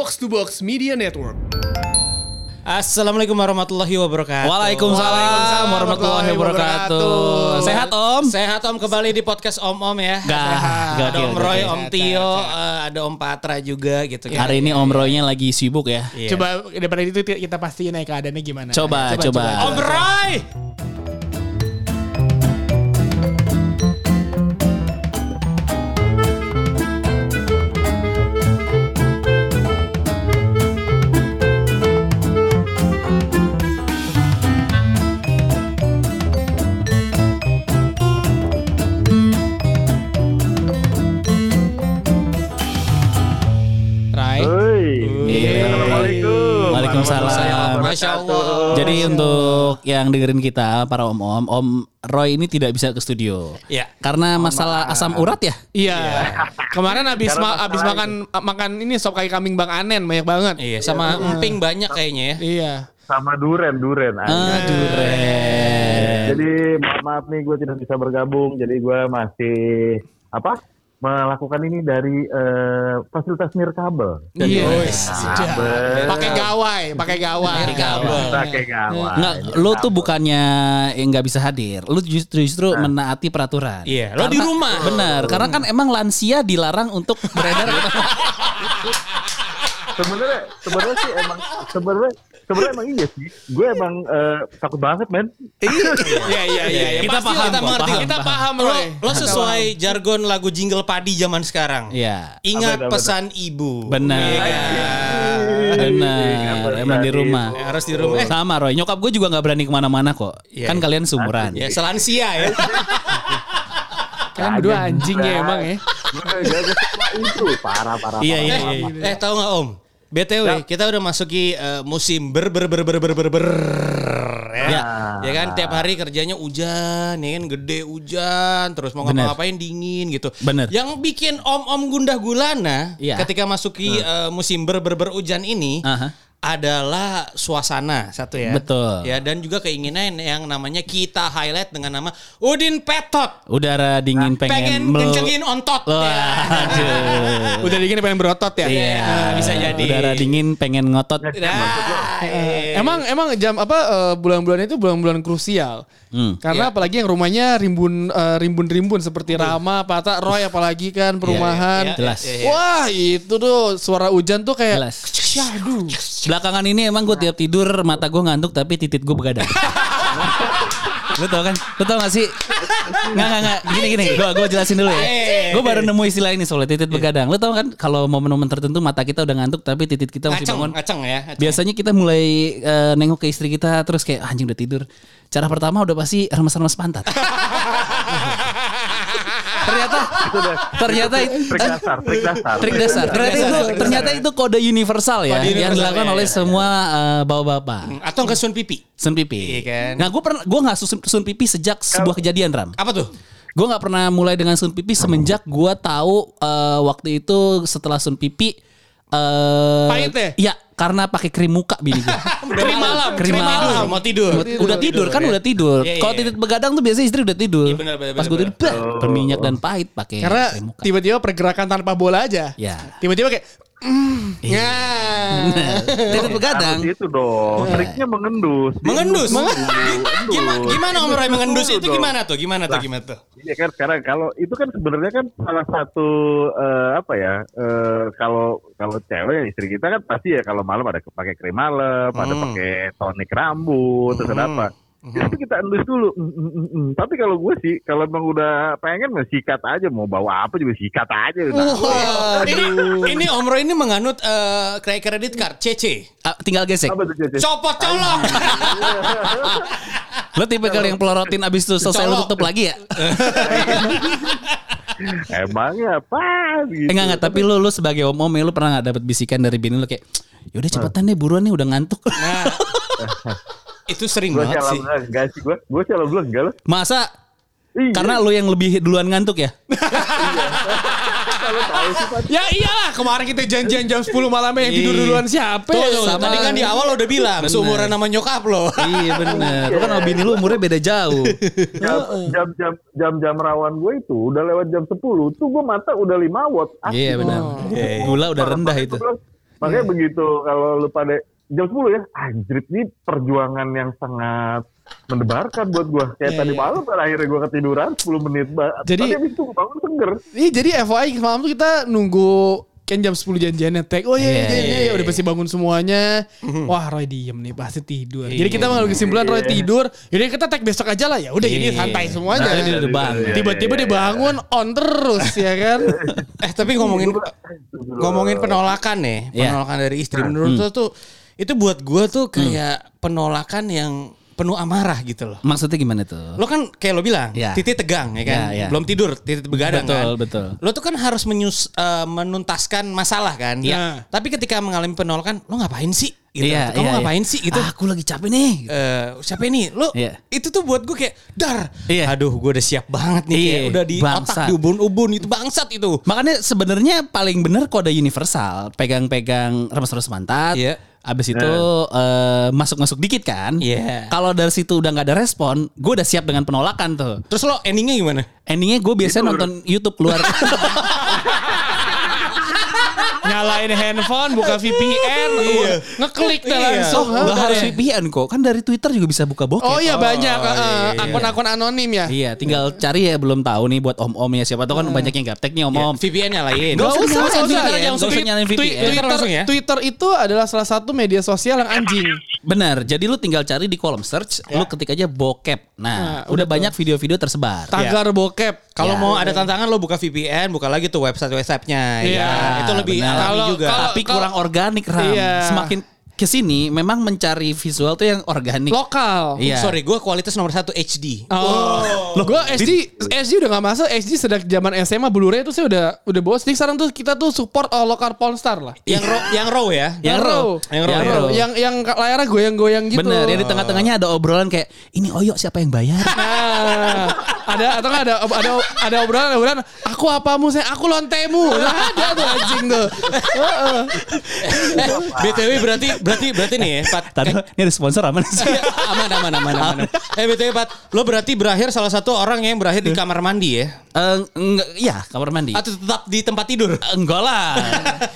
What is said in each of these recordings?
Box to Box Media Network. Assalamualaikum warahmatullahi wabarakatuh. Waalaikumsalam warahmatullahi wabarakatuh. Sehat Om? Sehat Om kembali di podcast Om Om ya. Gak, gak, Ada Om Roy, Om Tio, eh, ada Om Patra juga gitu. Hari ini Om Roy-nya lagi sibuk ya. Iya. Coba daripada itu kita pastiin naik keadaannya gimana. Coba, coba. Om Roy. Masya Allah. Jadi untuk yang dengerin kita para om-om, Om Roy ini tidak bisa ke studio. Iya. Karena masalah asam urat ya? Iya. Kemarin abis Karena ma- masalah abis makan makan ini sop kaki kambing Bang Anen banyak banget. Iya, sama emping banyak kayaknya ya. Iya. Sama duren, duren. Aduh, Ren. Jadi maaf, maaf nih gue tidak bisa bergabung. Jadi gue masih apa? Melakukan ini dari eh, fasilitas nirkabel. Iya. Kabel. Pakai gawai, pakai gawai. Kabel. Pakai gawai. Nggak, lu tuh bukannya yang nggak bisa hadir, lu justru justru menaati peraturan. Iya, lo di rumah. Bener, karena kan emang lansia dilarang untuk beredar. Sebenarnya, sebenarnya sih emang sebenarnya sebenarnya emang iya sih. Gue emang eh, takut banget men. Iya iya iya. iya. Kita Pasti paham kita kok, mengerti. paham, Kita paham. paham Lo, lo sesuai jargon lagu jingle padi zaman sekarang. Iya. Ingat Apa, apa, pesan ibu. Benar. Iya kan? Benar, emang di rumah. Ya, harus di rumah. Eh, Sama Roy, nyokap gue juga nggak berani ke mana-mana kok. Iya, kan iya. kalian sumuran. ya selansia ya. Kalian berdua anjing ya emang ya. Itu parah parah. Iya, parah, iya, parah. iya. Eh tahu nggak Om? BTW kita udah masuki eh, musim ber ber ber ber ber ber ber ya. Ya. Ya kan tiap hari kerjanya hujan, ya kan gede hujan, terus mau ngapa-ngapain dingin gitu. Bener. Yang bikin om-om gundah gulana Iya. ketika masuki eh, musim ber ber ber hujan ini Aha. adalah suasana satu ya. Betul. Ya dan juga keinginan yang namanya kita highlight dengan nama Udin Petot. Udara dingin pengen, Pengen melu- kencengin ontot. Ya. aduh. Udah dingin pengen berotot ya. Iya, Nah, bisa jadi. Udara dingin pengen ngotot. Nah, eh. Emang emang jam apa eh, bulan-bulan itu bulan-bulan krusial. Hmm. Karena apalagi yang rumahnya rimbun eh, rimbun-rimbun seperti Rama, Pata, Roy apalagi kan perumahan. iya, Jelas. iya, iya. Wah, itu tuh suara hujan tuh kayak Jelas. Syahdu. Belakangan ini emang gue tiap tidur mata gue ngantuk tapi titit gue begadang. Lu tau kan? Lu tau gak sih? Nggak, nggak, nggak. Gini, gini. Gue gua jelasin dulu ya. Gue baru nemu istilah ini soalnya titit begadang. Lu tau kan kalau momen-momen tertentu mata kita udah ngantuk tapi titit kita masih bangun. ngaceng ya. Biasanya kita mulai eh, nengok ke istri kita terus kayak "Ah, anjing udah tidur. Cara pertama udah pasti remes-remes pantat. ternyata Itu udah ternyata trik dasar, trik dasar. trik dasar. Ternyata itu ternyata itu kode universal ya Kode yang dilakukan ya, oleh ya. semua eh, bapak-bapak. Atau enggak sun pipi. Sun pipi. Iya kan? Nah, gue pernah gue nggak sun, sun pipi sejak sebuah kejadian ram. Apa tuh? Gue nggak pernah mulai dengan sun pipi semenjak gue tahu eh, waktu itu setelah sun pipi. Eh Pahit ya? Iya, karena pakai krim muka bini gue. Krim malam, Krim krim malam. malam. Mau tidur. udah tidur, kan ya. udah tidur. Iya, iya, Kalau iya. titit begadang tuh biasanya istri udah tidur. Iya, benar, benar, Pas gue tidur, bah, berminyak dan pahit pakai Karena krim muka. tiba-tiba pergerakan tanpa bola aja. Ya. Tiba-tiba kayak Iya. Nah. titit begadang. Harus itu dong. Triknya mengendus. Mengendus. Mengendus. Gimana, gimana Om Roy mengendus itu dong. gimana tuh? Gimana tuh? Gimana tuh? Iya kan sekarang kalau itu kan sebenarnya kan salah satu eh, apa ya eh, kalau kalau cewek istri kita kan pasti ya kalau malam ada pakai krim malam, ada Hmm. pakai tonik rambut, terus ada Hmm. Apa. Itu kita endus dulu. Mm, mm, mm, mm. Tapi kalau gue sih kalau emang udah pengen mah sikat aja mau bawa apa juga sikat aja. Nah, ini, ini Om Roy ini menganut eh, kredit kredit card CC. Ah, tinggal gesek. apa tuh Cece? Copot colok. Lo tipe kali yang pelorotin abis itu selesai lo tutup lagi ya? Emangnya apa gitu. Eh, enggak enggak, tapi lu lu sebagai om om lu pernah nggak dapat bisikan dari bini lu kayak yaudah cepetan deh buruan nih udah ngantuk. Nah, itu sering sih banget sih. enggak sih gue. Gue sih alhamdulillah enggak loh. Masa Iya. karena lu yang lebih duluan ngantuk ya? Kalau tahu sih Pak. Ya iyalah kemarin kita janjian jam 10 malam yang tidur Iya. duluan siapa? Tuh, ya? tuh, Sama. tadi kan di awal lo udah bilang Bener. seumuran sama nyokap lo. iya bener. Kan sama bini lu umurnya beda jauh. jam jam jam jam rawan gue itu udah lewat jam 10 tuh gue mata udah 5 watt. Iya benar. Gula udah rendah itu. Makanya begitu kalau lu pada jam 10 ya, anjrit ini perjuangan yang sangat mendebarkan buat gua. Kayak Iya, tadi iya. malam kan akhirnya gua ketiduran 10 menit. Jadi- Tapi habis itu gua bangun seger. Ih, jadi FYI semalam tuh kita nunggu kan jam 10 janjiannya tag. Oh iya, iya, Iya, iya, iya, udah pasti bangun semuanya. Wah, Roy diem nih, pasti tidur. Jadi kita mengambil kesimpulan Roy tidur. Jadi kita tag besok aja lah ya. Udah ini santai semuanya. Nah, udah bangun. Tiba-tiba dia bangun on terus ya kan. Eh tapi ngomongin ngomongin penolakan nih, Iya. penolakan dari istri menurut lo tuh itu buat gua tuh kayak penolakan yang penuh amarah gitu loh. Maksudnya gimana tuh? Lo kan kayak lo bilang, Iya. titik tegang ya kan, Iya, iya. belum tidur, titik begadang Betul, kan. betul. Lo tuh kan harus menyus, eh, menuntaskan masalah kan. Iya. Tapi ketika mengalami penolakan, lo ngapain sih? Gitu. Iya, Kamu iya, ngapain iya. sih gitu? Ah, aku lagi capek nih. Eh, siapa ini? Lo Iya. itu tuh buat gue kayak dar. Iya. Aduh, gue udah siap banget nih. Iya, kayak udah di bangsat. otak diubun-ubun itu bangsat itu. Makanya sebenarnya paling bener kode universal, pegang-pegang remes-remes pantat. Iya. Abis itu eh, masuk-masuk dikit kan. Iya. Kalau dari situ udah nggak ada respon, gue udah siap dengan penolakan tuh. Terus lo endingnya gimana? Endingnya gue biasanya nonton YouTube keluar. Nyalain handphone, buka VPN, Iya. ngeklik dah Iya. langsung. Oh, nggak harus VPN kok. Kan dari Twitter juga bisa buka bokep. Oh iya banyak eh, iya. akun-akun anonim ya. Iya, tinggal cari ya belum tahu nih buat om-om ya. Siapa tahu kan banyak yang gaptek nih om-om. VPN nyalain. Nggak usah, usah, usah, nyalain VPN. Twitter Twitter, langsung ya? Twitter itu adalah salah satu media sosial yang anjing. Benar. Jadi lu tinggal cari di kolom search, lu ketik aja bokep. Nah, Nah, udah betul. banyak video-video tersebar. Tagar bokep. Kalau Ya. mau ada tantangan lo buka VPN, buka lagi tuh website-websitenya. Iya, ya. Itu lebih benar. alami juga. kalau- Tapi kurang organik Ram. Iya. Semakin ke sini memang mencari visual tuh yang organik. Lokal. Iya. Sorry, gue kualitas nomor satu HD. Oh, lo gue SD SD udah gak masuk SD sejak zaman SMA Blu-ray itu saya udah udah bawa stick sekarang tuh kita tuh support uh, lokal Polestar lah. Yang raw, yang raw ya. Yang raw. Yang raw. Yang ya. raw. Yang yang layarnya goyang-goyang gitu. Bener, ya di tengah-tengahnya ada obrolan kayak ini Oyo siapa yang bayar? Nah, ada atau nggak ada ada ada obrolan ada obrolan aku apamu saya aku lontemu nah, ada tuh anjing tuh Heeh. Eh, BTW berarti berarti berarti nih ya, Pat. Tadi ini ada sponsor aman sih. Iya, aman aman aman aman. aman. Eh BTW Pat, lo berarti berakhir salah satu orang yang berakhir di kamar mandi ya? Eh, enggak, iya kamar mandi. Atau tetap di tempat tidur? Enggak lah.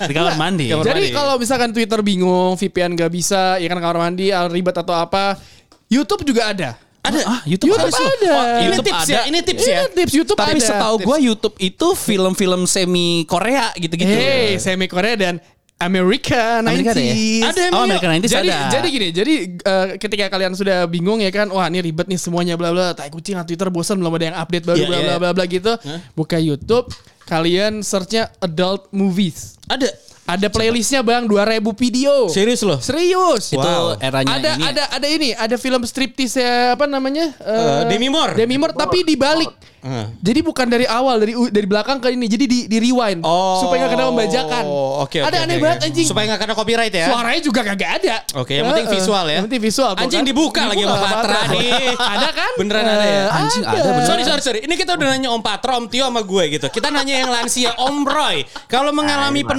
Di kamar mandi. Kamar jadi mandi. kalau misalkan Twitter bingung VPN gak bisa ya kan kamar mandi ah, ribet atau apa YouTube juga ada Ada. Ah, YouTube, YouTube ada. ada. Oh, Ini YouTube tips ada. ya, ini tips ya. Iya, tips YouTube Tapi ada setahu gue YouTube itu film-film semi Korea gitu-gitu. Hey, semi Korea dan America 90s. Amerika ada ya? Ada Oh, emang American 90s jadi ada. jadi gini, jadi eh, ketika kalian sudah bingung ya kan, wah ini ribet nih semuanya bla bla, tai kucing Twitter bosan belum ada yang update baru Iya, bla bla iya. bla bla gitu. Buka YouTube, kalian searchnya adult movies. Ada. Ada playlistnya bang, 2000 video. Serius loh? Serius. Itu Wow. eranya ada ini. ya? ada ada ini, ada film striptease ya, apa namanya? Eh, Demi Moore. Demi Moore tapi dibalik. Heeh. Jadi bukan dari awal, dari dari belakang ke ini. Jadi di, di rewind Oh. supaya nggak kena pembajakan. Oke, oke. Ada oke, aneh oke. banget anjing. Supaya nggak kena copyright ya? Suaranya juga kagak ada. Oke, yang penting Heeh. visual ya. Yang penting visual. Anjing kan. dibuka lagi sama Patra nih. ada kan? Beneran ada ya? Anjing ada, bener. Sorry, sorry, sorry. Ini kita udah nanya Om Patra, Om Tio sama gue gitu. Kita nanya yang lansia, Om Roy. Kalau mengalami Mas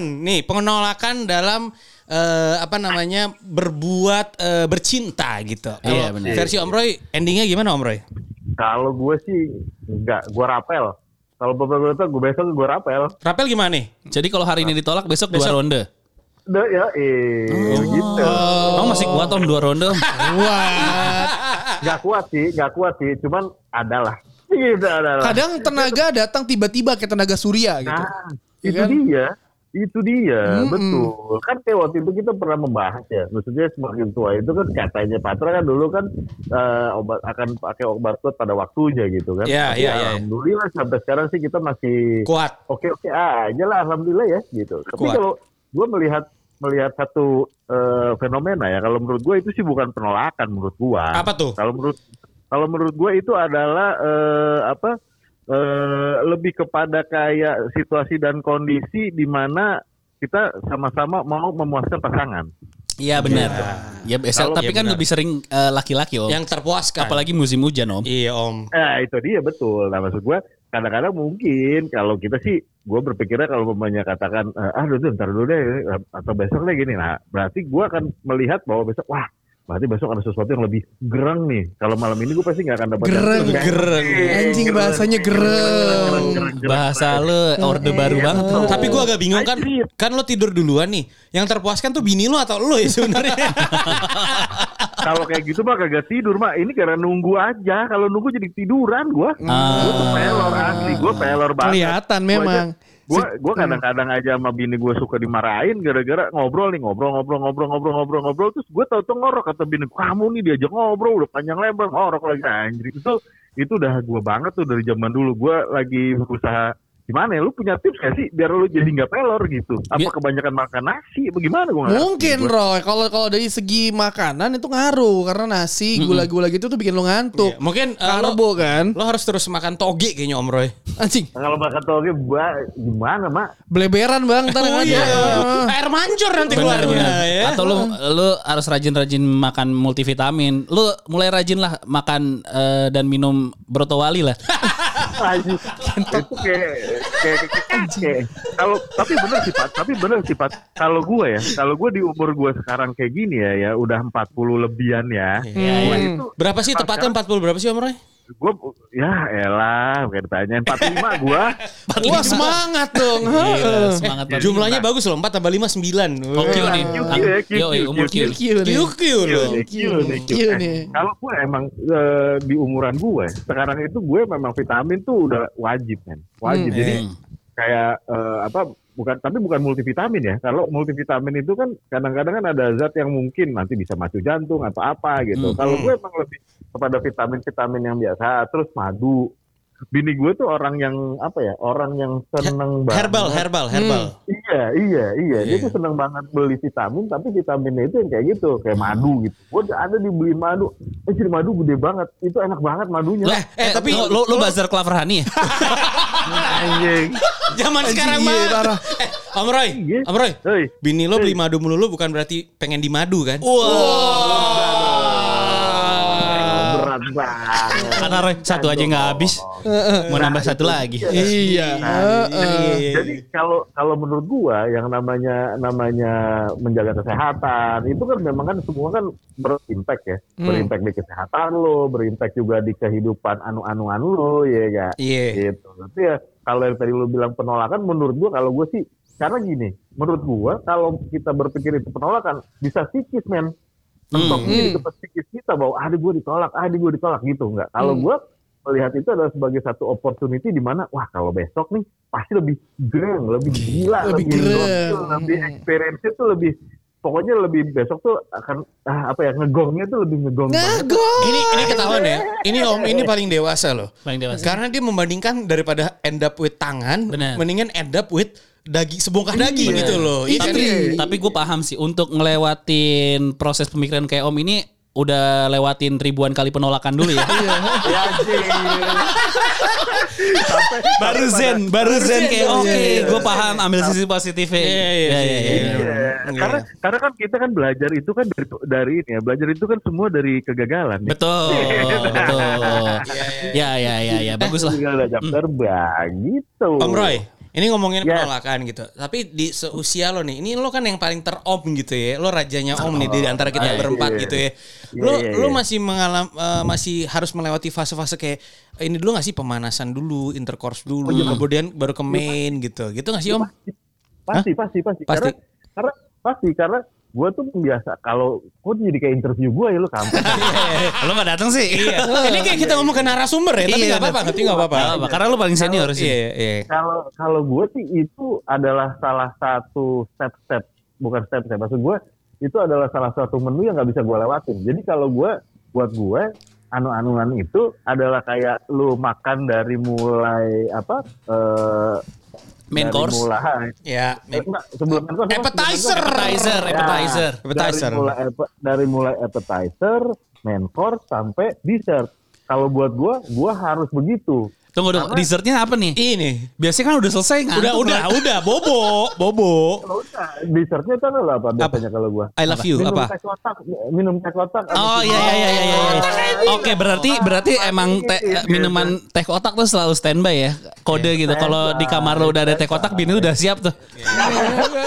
penolakan, nih penolakan dalam eh, apa namanya berbuat eh, bercinta gitu. Iya, benar. Versi Om Roy, endingnya gimana Om Roy? Kalau gue sih enggak, gue rapel. Kalau beberapa gue besok gue rapel. Rapel gimana nih? Jadi kalau hari ini ditolak besok, Besok. dua ronde. Udah ya, eh gitu. Kamu masih kuat om dua ronde? Om? Gak kuat sih, gak kuat sih. Cuman adalah. Gitu adalah. Kadang tenaga datang tiba-tiba kayak tenaga surya gitu. Nah, Iya itu kan? dia. Itu dia, Mm-mm. betul. Kan kayak waktu itu kita pernah membahas ya. Maksudnya semakin tua itu kan katanya Patra kan dulu kan eh, obat akan pakai obat kuat pada waktunya gitu kan. Iya, iya, iya. Alhamdulillah sampai sekarang sih kita masih Kuat. oke-oke aja lah alhamdulillah ya gitu. Tapi Kuat. kalau gue melihat melihat satu eh, fenomena ya, kalau menurut gue itu sih bukan penolakan menurut gue. Apa tuh? Kalau menurut kalau menurut gue itu adalah eh, apa eh, lebih kepada kayak situasi dan kondisi di mana kita sama-sama mau memuaskan pasangan. Iya benar. Ya biasa. Kalau- Tapi Iya, kan benar. lebih sering eh, laki-laki om. Yang terpuaskan. Apalagi musim hujan om. Iya Om. Eh itu dia betul. Nah maksud gue kadang-kadang mungkin kalau kita sih gue berpikirnya kalau mamanya katakan ah dulu ntar dulu deh atau besok deh gini. Nah berarti gue akan melihat bahwa besok wah berarti besok ada sesuatu yang lebih gereng nih. Kalau malam ini gue pasti nggak akan dapat Gereng. yang- Gereng. Anjing bahasanya gereng. Bahasa lu orde baru banget. Oh. Tapi gue agak bingung kan, kan lo tidur duluan nih. Yang terpuaskan tuh bini lo atau lo ya sebenarnya? Kalau kayak gitu mah kagak tidur mah. Ini karena nunggu aja. Kalau nunggu jadi tiduran gue. Ah. Gue tuh pelor asli. Gue pelor banget. Kelihatan memang. Gue gue kadang-kadang aja sama bini gue suka dimarahin gara-gara ngobrol nih ngobrol ngobrol ngobrol ngobrol ngobrol ngobrol. Terus gue tau tuh ngorok kata bini kamu nih diajak ngobrol udah panjang lebar ngorok lagi. Anjir itu itu udah gue banget tuh dari zaman dulu. Gue lagi berusaha gimana ya? Lu punya tips gak sih biar lu jadi nggak pelor gitu? Apa Bi- kebanyakan makan nasi? Bagaimana gue Mungkin Roy, kalau kalau dari segi makanan itu ngaruh. Karena nasi gula-gula gitu tuh bikin lo ngantuk. Iya, Mungkin eh, lo, Karbo kan. lo harus terus makan toge kayaknya Om Roy. Anjing, kalau makan toge gua gimana mak? Beleberan bang, ntar yang Oh iya, air mancur nanti Bener, keluarnya ya. Atau lu lu harus rajin-rajin makan multivitamin. Lu mulai rajin lah makan eh, dan minum brotowali lah. Anjing. itu kayak kayak kayak- kalau tapi bener sih Pat tapi bener sih Pat kalau gue ya kalau gue di umur gue sekarang kayak gini ya ya udah 40 lebihan ya Hmm. itu Berapa sih tepatnya 40 berapa sih Roy? Gue ya elah kayak ditanyain 45 gue Wah semangat dong. Gila, Heeh. semangat banget. Jumlahnya bagus loh, 4 tambah 5 9. Oh, Q nih. Yo, umur Q, Q. Q. Q nih, Q nih. kalau gue emang eh, di umuran gue sekarang itu gue memang vitamin tuh udah wajib kan wajib Hmm. jadi Hmm. kayak eh, apa bukan tapi bukan multivitamin ya kalau multivitamin itu kan kadang-kadang kan ada zat yang mungkin nanti bisa macu jantung atau apa gitu Hmm. kalau gue emang lebih kepada vitamin-vitamin yang biasa terus madu bini gue tuh orang yang apa ya orang yang seneng banget Herbal, herbal, herbal. iya iya iya dia Iya. tuh seneng banget beli vitamin tapi vitaminnya itu yang kayak gitu kayak madu gitu gue ada dibeli madu eh jadi madu gede banget itu enak banget madunya Lah, eh, tapi lu lu, lu buzzer clover honey ya? anjing zaman sekarang iya, mah. parah. Eh, Om Roy, Iya. Om Roy. Hei. Bini lo beli madu melulu bukan berarti pengen di madu kan? berat banget Karena Roy satu aja nggak habis. Mau nambah satu lagi. Iya. Nah. Jadi kalau kalau menurut gua yang namanya namanya menjaga kesehatan itu kan memang kan semua kan berimpact ya, Hmm. berimpact di kesehatan lo, berimpact juga di kehidupan anu-anuan lo, ya gak? Iya. Gitu. Tapi ya kalau yang tadi lo bilang penolakan, menurut gua kalau gua sih karena gini, menurut gua kalau kita berpikir itu penolakan bisa psikis men. Mentok Hmm. ini ke psikis kita bahwa ah gue ditolak, ah gue ditolak gitu enggak. Kalau Hmm. gua melihat itu adalah sebagai satu opportunity di mana wah kalau besok nih pasti lebih greng, lebih gila, Lebih lebih greng. lebih experience itu lebih pokoknya lebih besok tuh akan ah, apa ya ngegongnya tuh lebih ngegong banget. Ngagong. Ini ini ketahuan ya. Ini Om ini paling dewasa loh. Paling dewasa. Karena dia membandingkan daripada end up with tangan, Benar. mendingan end up with daging sebongkah daging gitu loh. Iya? Istri. Tapi gue paham sih untuk ngelewatin proses pemikiran kayak Om ini udah lewatin ribuan kali penolakan dulu ya. Ya anjing. Sampai- baru zen, baru zen kayak Iya, oke, iya, iya. gue paham ambil sisi positifnya. Iya, iya, Iya, iya, iya, iya. Iya, Iya. karena karena kan kita kan belajar itu kan dari dari ini ya belajar itu kan semua dari kegagalan. ya. Betul, betul. Ya, ya, ya, ya, bagus lah. Tinggal jam terbang gitu. Om Roy, ini ngomongin Ya. penolakan gitu. Tapi di seusia lo nih, ini lo kan yang paling terom gitu ya. Lo rajanya Om nih di antara kita Iya, berempat iya. gitu ya. Iya, Lo lo masih mengalam eh, masih harus melewati fase-fase kayak eh, ini dulu gak sih pemanasan dulu, intercourse dulu, Oh, kemudian baru ke main gitu. Gitu gak sih Om? Pasti, pasti, pasti. Pasti. Karena, karena pasti karena gue tuh biasa kalau kok jadi kayak interview gue ya lu kampung. Lo gak datang sih? Iya. ini kayak kita ngomong ke narasumber ya, tapi Iya, gak apa-apa, tapi gak apa-apa. Nggak apa-apa, Karena lo paling senior sih. Iya, iya. kalau kalau gue sih itu adalah salah satu step-step bukan step-step maksud gue itu adalah salah satu menu yang nggak bisa gue lewatin. Jadi kalau gue buat gue anu-anuan itu adalah kayak lu makan dari mulai apa eh Main dari course? mulai Ya, Eh, enggak, sebelum main course, Appetizer. main course. Appetizer, Ya, appetizer. Appetizer. Dari mulai, dari mulai appetizer, main course sampai dessert. Kalau buat gua, gua harus begitu. Tunggu dulu, dessertnya apa nih? Ini. Biasanya kan udah selesai ngantuk. Udah, udah, udah. Bobo, bobo. Dessertnya itu adalah apa biasanya kalau gua? I love you, minum apa? teh kotak, minum teh kotak. Oh iya iya iya iya. iya. Oke berarti berarti emang teh minuman teh kotak tuh selalu standby ya kode gitu. Kalau di kamar lo udah ada teh kotak, bini udah siap tuh.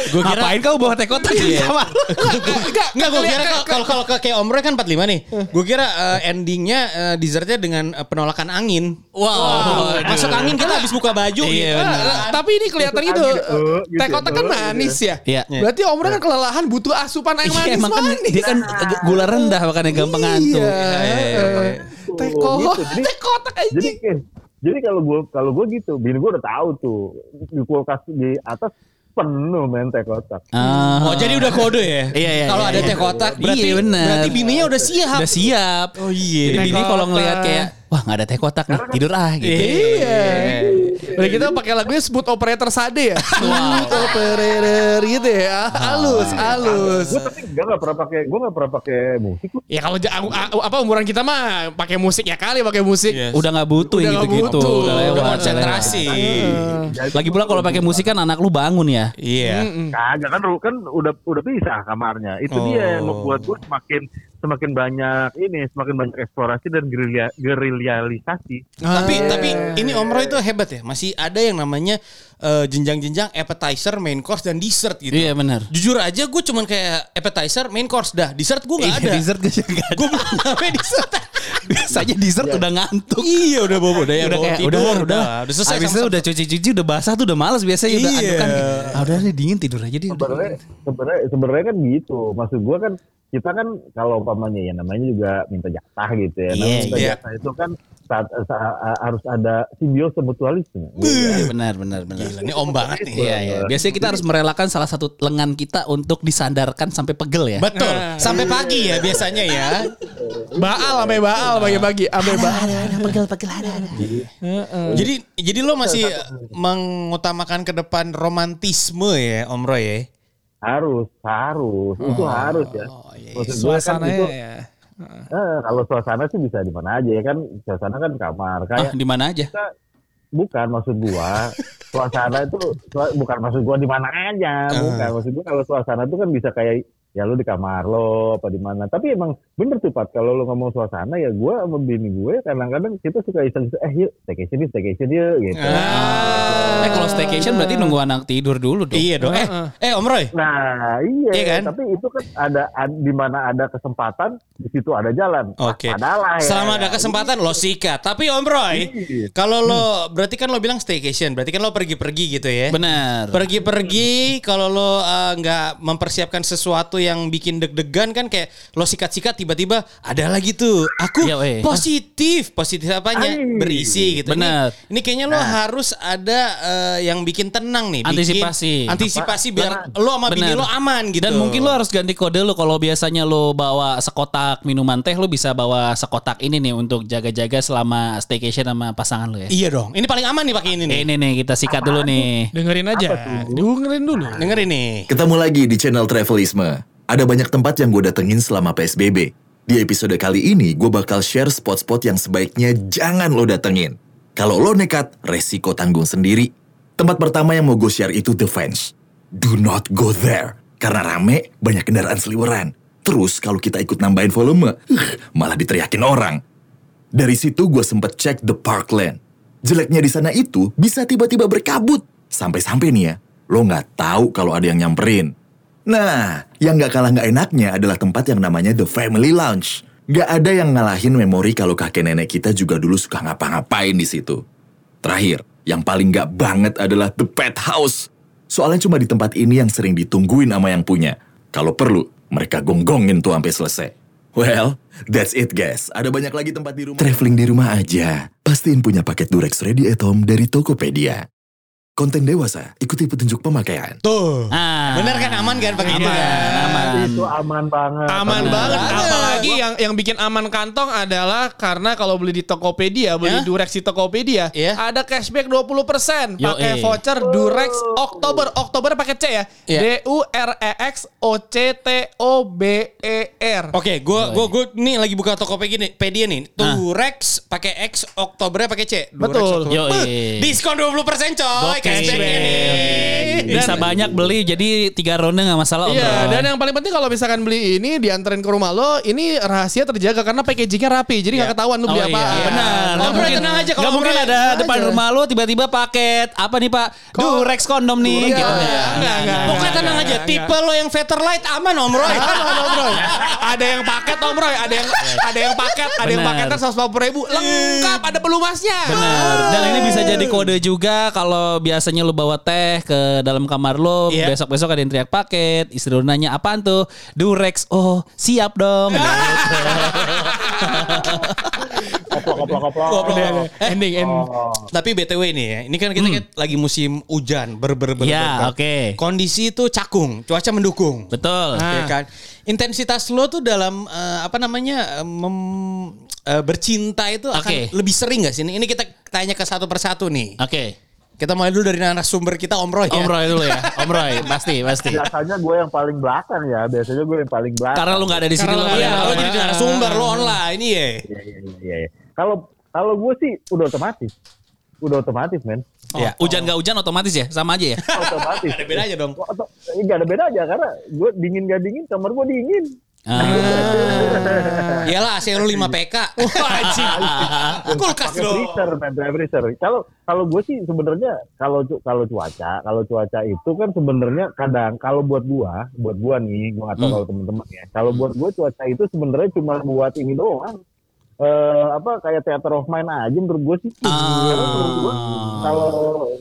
Gue kira Ngapain kau bawa teh kotak di kamar? Enggak, enggak gue kira kalau- kalau kayak Om Roy kan 45 nih. Gue kira eh, endingnya eh, dessertnya dengan eh, penolakan angin. Wow. Masuk angin kita habis buka baju Iya, gitu. benar. Ah, tapi ini kelihatan Gitu, gitu. gitu, gitu, Teh kotak kan gitu. manis ya. Iya. Berarti Om kan kelelahan butuh asupan air Iya manis emang kan manis. dia kan gula rendah makanya gampang ngantuk. Iya. Teh Oh, kotak, gitu. Kotak Jadi anjing. jadi kalau gua kalau gua gitu, bini gua udah tahu tuh di kulkas di atas penuh main teh kotak. Ah. Oh jadi udah kode ya? Iya, iya, Kalau iya, ada iya. teh kotak berarti Iya, benar. berarti bininya udah siap. Udah siap. Oh iya. Jadi bini kalau ngelihat kayak wah nggak ada teh kotak nih tidur ah gitu. Iya. Udah kita pakai lagunya Smooth Operator Sade ya. Smooth Operator gitu ya. Halus, halus. Gue tapi enggak nggak pernah pakai, gue nggak pernah pakai musik. Ya kalau apa umuran kita mah pakai musik ya kali pakai musik. Iya. Udah nggak butuh Udah gitu-gitu. butuh. Udah lewat. Udah konsentrasi. Lagi pula kalau pakai musik kan anak lu bangun ya. Iya. Kagak kan, kan udah udah pisah kamarnya. Itu dia yang Oh. membuat gue semakin semakin banyak ini, semakin banyak eksplorasi dan gerilya gerilialisasi. Tapi Ah. tapi ini Om Roy itu hebat ya. Masih ada yang namanya eh, jenjang-jenjang appetizer, main course dan dessert gitu. Iya benar. Jujur aja gue cuman kayak appetizer, main course dah. Dessert gue gak Iya, ada. dessert gue nggak ada. Gue belum sampai dessert. Biasanya dessert udah ngantuk. iya udah bobo udah ya udah bawa kayak tidur, udah udah udah selesai Habis itu udah cuci-cuci udah basah tuh udah males biasanya udah Iya. aduk kan. Ah udah nih dingin tidur aja deh. udah. Sebenarnya sebenarnya sebenarnya kan gitu. Maksud gue kan kita kan kalau umpamanya ya namanya juga minta jatah gitu ya. Nah, Iya, minta iya. jatah itu kan saat, saat- harus ada simbiosis mutualisme. Iya, benar benar benar. Gila, ini om banget nih. Iya iya. Biasanya kita harus merelakan salah satu lengan kita untuk disandarkan sampai pegel ya. Betul. Sampai pagi ya biasanya ya. Baal sampai baal bagi-bagi, sampai baal. Jadi jadi lo masih mengutamakan ke depan romantisme ya Om Roy ya. Harus, harus, itu harus ya. Oh iya. Maksud gua kan itu, ya. Eh, kalau suasana sih bisa di mana aja ya kan. Suasana kan kamar. Ah, Kayak di mana aja? kita bukan maksud gua suasana itu bukan maksud gua di mana aja bukan maksud gua kalau suasana itu kan bisa kayak ya lu di kamar lo apa di mana tapi emang bener tuh Pat kalau lu ngomong suasana ya gua sama bini gue kadang-kadang kita suka iseng eh yuk staycation yuk staycation yuk gitu Eh kalau staycation berarti nunggu anak tidur dulu dong. Iya dong. Eh, eh Om Roy. nah iya, Iya kan? tapi itu kan ada, ad- di mana ada kesempatan di situ ada jalan Oke. Adalah ya. Selama ada kesempatan lo sikat. Tapi Om Roy, Iya. kalau lo berarti kan lo bilang staycation, berarti kan lo pergi-pergi gitu ya. Benar. Pergi-pergi kalau lo uh, nggak mempersiapkan sesuatu yang bikin deg-degan kan kayak lo sikat-sikat tiba-tiba ada lagi tuh. Aku weh. positif, positif apanya? Ay. Berisi gitu. Benar. Ini, ini kayaknya lo harus ada uh, yang bikin tenang nih, bikin Antisipasi. antisipasi biar lo sama bini lo aman gitu. Dan mungkin lo harus ganti kode lo kalau biasanya lo bawa sekotak minuman teh lo bisa bawa sekotak ini nih untuk jaga-jaga selama staycation sama pasangan lo ya. Iya dong. Ini paling aman nih pakai ini nih. Ini nih kita sikat dulu nih. Dengerin aja. Dengerin dulu. Dengerin nih. Ketemu lagi di channel Travelisme. Ada banyak tempat yang gue datengin selama PSBB. Di episode kali ini, gue bakal share spot-spot yang sebaiknya jangan lo datengin. Kalau lo nekat, resiko tanggung sendiri. Tempat pertama yang mau gue share itu The Fence. Do not go there. Karena rame, banyak kendaraan seliweran. Terus kalau kita ikut nambahin volume, uh, malah diteriakin orang. Dari situ gue sempet cek The Parkland. Jeleknya di sana itu bisa tiba-tiba berkabut. Sampai-sampai nih ya, lo nggak tahu kalau ada yang nyamperin. Nah, yang nggak kalah nggak enaknya adalah tempat yang namanya The Family Lounge. Nggak ada yang ngalahin memori kalau kakek nenek kita juga dulu suka ngapa-ngapain di situ. Terakhir, yang paling nggak banget adalah The Pet House. Soalnya cuma di tempat ini yang sering ditungguin sama yang punya. Kalau perlu, mereka gonggongin tuh sampai selesai. Well, that's it guys. Ada banyak lagi tempat di rumah. Traveling di rumah aja. Pastiin punya paket Durex Ready at Home dari Tokopedia. Konten dewasa, ikuti petunjuk pemakaian. Tuh. Ah. Bener kan aman kan pakai? Aman, kan? aman. itu aman banget Aman Aman banget. banget. Apalagi yang yang bikin aman kantong adalah karena kalau beli di Tokopedia, beli Ya? Durex di Tokopedia, Iya. ada cashback 20% Yo, pakai eh. voucher Durex Oktober. Oktober pakai C ya. Iya. D U R E X O C T O B E share. Oke, gua gua gua nih lagi buka Tokopedia nih, Pedia nih. Turex pakai X, Oktobernya pakai C. Durex, Betul. Oktober. Yo, Beuh, Diskon 20% coy. Cashbacknya nih. Bisa banyak beli jadi tiga ronde nggak masalah Om Iya, Roy. dan yang paling penting kalau misalkan beli ini dianterin ke rumah lo, ini rahasia terjaga karena packagingnya rapi, jadi nggak ketahuan lu beli Oh apa. iya, benar. Om Nggak Roy mungkin, tenang aja kalau nggak mungkin ada tenang depan aja. rumah lo tiba-tiba paket apa nih Pak? Durex kondom nih Iya, gitu. enggak, enggak, enggak, Pokoknya tenang aja, tipe lo yang Veterlight aman Om Roy. Aman, Om Roy. Ada yang paket Om Roy, ada yang ada yang paket, ada yang paketnya 150 ribu, lengkap, ada pelumasnya. Benar. Dan ini bisa jadi kode juga kalau biasanya lu bawa teh ke dalam kamar lo, Iya. besok-besok ada yang teriak paket, istri lu nanya apaan tuh? Durex. Oh, siap dong. Koplok, koplok, koplok. Goblok. Eh, Ending, ending. Tapi BTW ini ya, ini kan kita kan lagi musim hujan, ber ber ber. Ya, ber- ber. oke. Kondisi itu cakung, cuaca mendukung. Betul. Ya kan? Intensitas lo tuh dalam eh, apa namanya eh, mem- eh, bercinta itu akan Oke. lebih sering gak sih? Ini kita tanya ke satu persatu nih. Oke. Kita mulai dulu dari narasumber kita Om Roy. ya. Om Roy dulu ya. Om Roy, pasti, pasti. Biasanya gue yang paling belakang ya. Biasanya gue yang paling belakang. Karena lu nggak ada di sini Karena lo lu nggak Iya, ada. lo jadi narasumber lo online iya. Iya, iya, iya, iya, iya. Kalau kalau gue sih udah otomatis. Udah otomatis, men. Ya, hujan gak hujan otomatis ya, sama aja ya. Otomatis. Ada bedanya dong. Nggak ada beda aja karena gue dingin gak dingin kamar gue dingin. Ah. Iyalah AC lu 5 PK. Kulkas lo. freezer, pakai freezer. Kalau kalau gue sih sebenarnya kalau kalau cuaca, kalau cuaca itu kan sebenarnya kadang kalau buat gua, buat gua nih, gua nggak tahu Hmm. kalau teman-teman ya. Kalau buat gua cuaca itu sebenarnya cuma buat ini doang. Eh apa kayak theater of mind aja menurut gue sih. Gua, kalau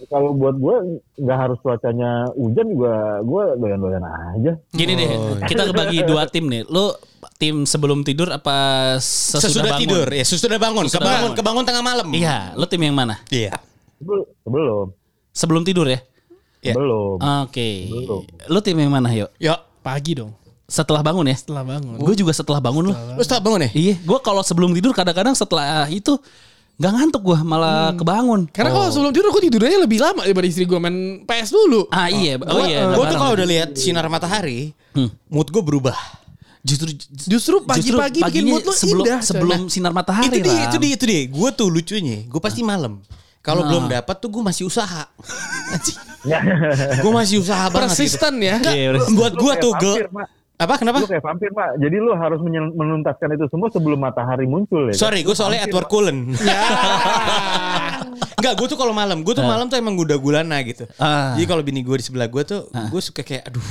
kalau buat gue nggak harus cuacanya hujan juga gue doyan-doyan aja. Gini deh, kita kebagi dua tim nih. Lu tim sebelum tidur apa sesudah, Sesudah bangun? tidur ya, sesudah bangun, Sesudah kebangun, bangun. kebangun tengah malam. Iya, lu tim yang mana? Iya. Sebelum sebelum, Sebelum tidur ya? Iya. belum. Oke. Belum. Lu tim yang mana, yuk? Yuk. Pagi dong, Setelah bangun ya? setelah bangun. Gue juga setelah bangun loh. Lu setelah bangun ya? Iya, gue kalau sebelum tidur kadang-kadang setelah itu nggak ngantuk gue, malah kebangun. Karena kalau sebelum tidur aku tidurnya lebih lama daripada istri gue main PS dulu. Ah iya, oh iya. Gue tuh kalau udah lihat sinar matahari, Hmm. mood gue berubah. justru Justru pagi-pagi bikin mood lu sebelum indah, sebelum sinar matahari itu dia, itu dia, itu dia. Gue tuh lucunya, gue pasti malam. Kalau belum dapat tuh gue masih usaha. gue masih usaha banget. gitu. Persisten ya. Iya, udah. Buat gue tuh gel. Apa kenapa? Lu kayak vampir, Pak. Jadi lu harus menuntaskan itu semua sebelum matahari muncul ya. kan? Sorry, gue soalnya Edward Cullen. Enggak, gue tuh kalau malam, gue tuh malam tuh emang guda gulana gitu. Ah. Jadi kalau bini gue di sebelah gue tuh, gue suka kayak, aduh,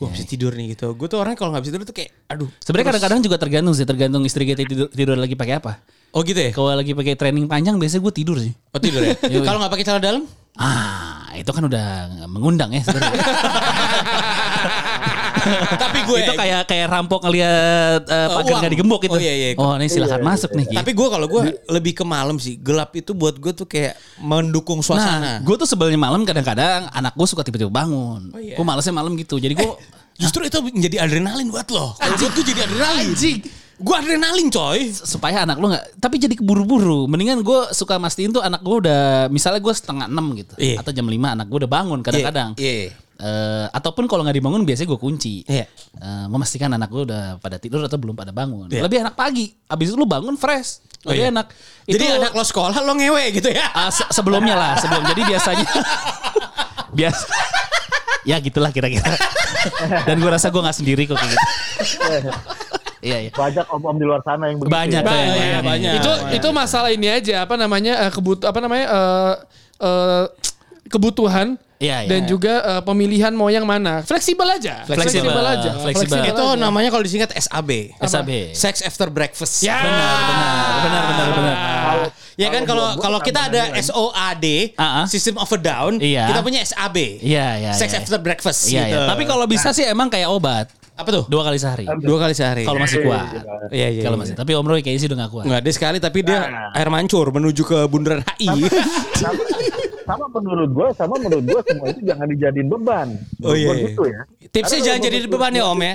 gue bisa tidur nih gitu. Gue tuh orang kalau nggak bisa tidur tuh kayak, aduh. Sebenarnya kadang-kadang juga tergantung sih, tergantung istri kita tidur, tidur lagi pakai apa. Oh gitu ya? Kalau lagi pakai training panjang biasanya gue tidur sih. Oh tidur ya? Yoi. kalau nggak pakai celana dalam? Ah, itu kan udah mengundang ya sebenarnya. Tapi gue itu kayak kayak rampok ngeliat uh, pagar nggak digembok gitu. Oh, iya, iya. Oh, ini silakan masuk nih. gitu. Tapi gue kalau gue lebih ke malam sih. Gelap itu buat gue tuh kayak mendukung Nah, suasana. gue tuh sebelnya malam kadang-kadang anak gue suka tiba-tiba bangun. Oh, iya. Gue malesnya malam gitu. Jadi gue Justru itu menjadi adrenalin buat lo. Kalau gue tuh jadi adrenalin. Gue adrenalin coy. supaya anak lu nggak tapi jadi keburu-buru mendingan gue suka mastiin tuh anak gue udah misalnya gue setengah enam gitu Iya. atau jam lima anak gue udah bangun kadang-kadang Iya. Eh, ataupun kalau nggak dibangun biasanya gue kunci Iya. Eh, memastikan anak gue udah pada tidur atau belum pada bangun Iya. lebih enak pagi abis itu lu bangun fresh Oh, lebih iya. enak Jadi Itu- anak lo sekolah lo ngewe gitu ya. Ah, se- sebelumnya lah sebelum jadi biasanya biasa ya gitulah kira-kira dan gue rasa gue nggak sendiri kok kayak gitu iya iya Banyak om-om di luar sana yang begitu. Banyak, ya. banyak. Banyak, banyak. itu itu masalah ini aja apa namanya eh, kebut apa namanya eh, eh, kebutuhan Iya, iya. dan juga eh, pemilihan mau yang mana fleksibel aja Fleksibel. aja Fleksibel. Itu aja. namanya kalau disingkat SAB. SAB. Sex after breakfast. ya benar benar benar benar Ya kan kalau kalau kita ada SOAD, Ah, ah. System of a Down, Iya. kita punya SAB. Iya, iya, Sex iya. after breakfast Iya, gitu. iya. Tapi kalau bisa sih emang kayak obat. apa tuh? Dua kali sehari. Dua kali sehari. Kalau masih kuat. Iya, iya. Kalau iya. masih. Tapi Om Roy kayaknya sih udah gak kuat. Enggak ada sekali tapi dia air mancur menuju ke bundaran HI. Sama, menurut gue, sama menurut gue semua itu jangan dijadiin beban. Oh, iya, iya. gitu ya. Tipsnya Karena jangan jadi beban ya Om ya.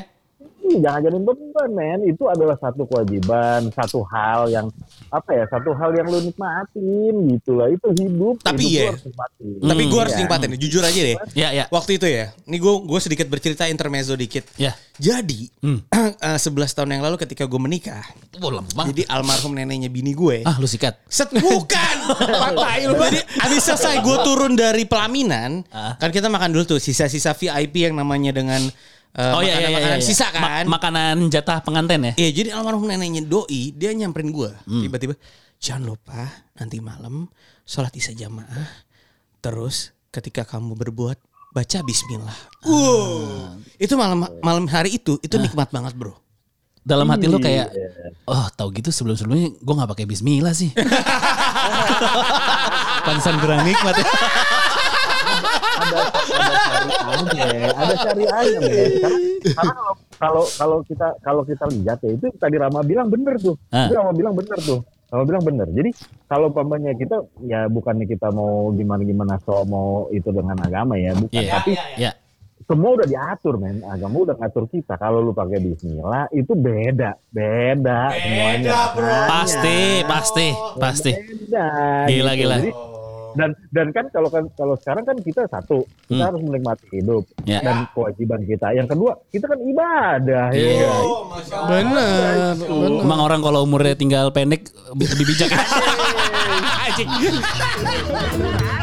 Jangan jadi beban men. Itu adalah satu kewajiban, satu hal yang apa ya, satu hal yang lu nikmatin gitu lah. Itu hidup. Tapi hidup lu iya. harus nikmatin. Tapi gue harus nikmatin, jujur aja deh. Ya, ya. Waktu itu ya, ini gue gue sedikit bercerita intermezzo dikit. Ya. Jadi eh, 11 tahun yang lalu ketika gue menikah, Oh, lama. jadi almarhum neneknya bini gue. Ah, lu sikat. Set bukan. Jadi abis selesai gue turun dari pelaminan, Ah. kan kita makan dulu tuh sisa-sisa VIP yang namanya dengan eh, Oh iya iya iya. makanan-makanan iya. sisa Ma- kan. makanan jatah pengantin ya. Iya jadi almarhum neneknya doi dia nyamperin gue Hmm. tiba-tiba jangan lupa nanti malam sholat isya jamaah terus ketika kamu berbuat baca Bismillah. Wow. Itu malam malam hari itu itu Ah. nikmat banget bro. Dalam hati lu kayak Iya. oh tahu gitu sebelum-sebelumnya gue nggak pakai bismillah sih. Pantesan kurang nikmat ya. Syariahnya, ada syariahnya men. Karena, karena kalau kalau kalau kita kalau kita lihat ya itu tadi Rama bilang bener tuh. Ah. Itu Rama bilang bener tuh. Rama bilang bener. Jadi kalau pamannya kita ya bukannya kita mau gimana gimana so mau itu dengan agama ya, bukan. Iya. Tapi Ya. semua udah diatur men. Agama udah ngatur kita. Kalau lu pakai Bismillah itu beda, beda, semuanya. Pasti, pasti, pasti. Beda. Gila, gitu. gila. Jadi, dan dan kan kalau kan kalau sekarang kan kita satu kita Hmm. harus menikmati hidup Ya. dan kewajiban kita yang kedua kita kan ibadah ya Iya. guys. Bener. bener. Emang orang kalau umurnya tinggal pendek lebih bijak. Anjing.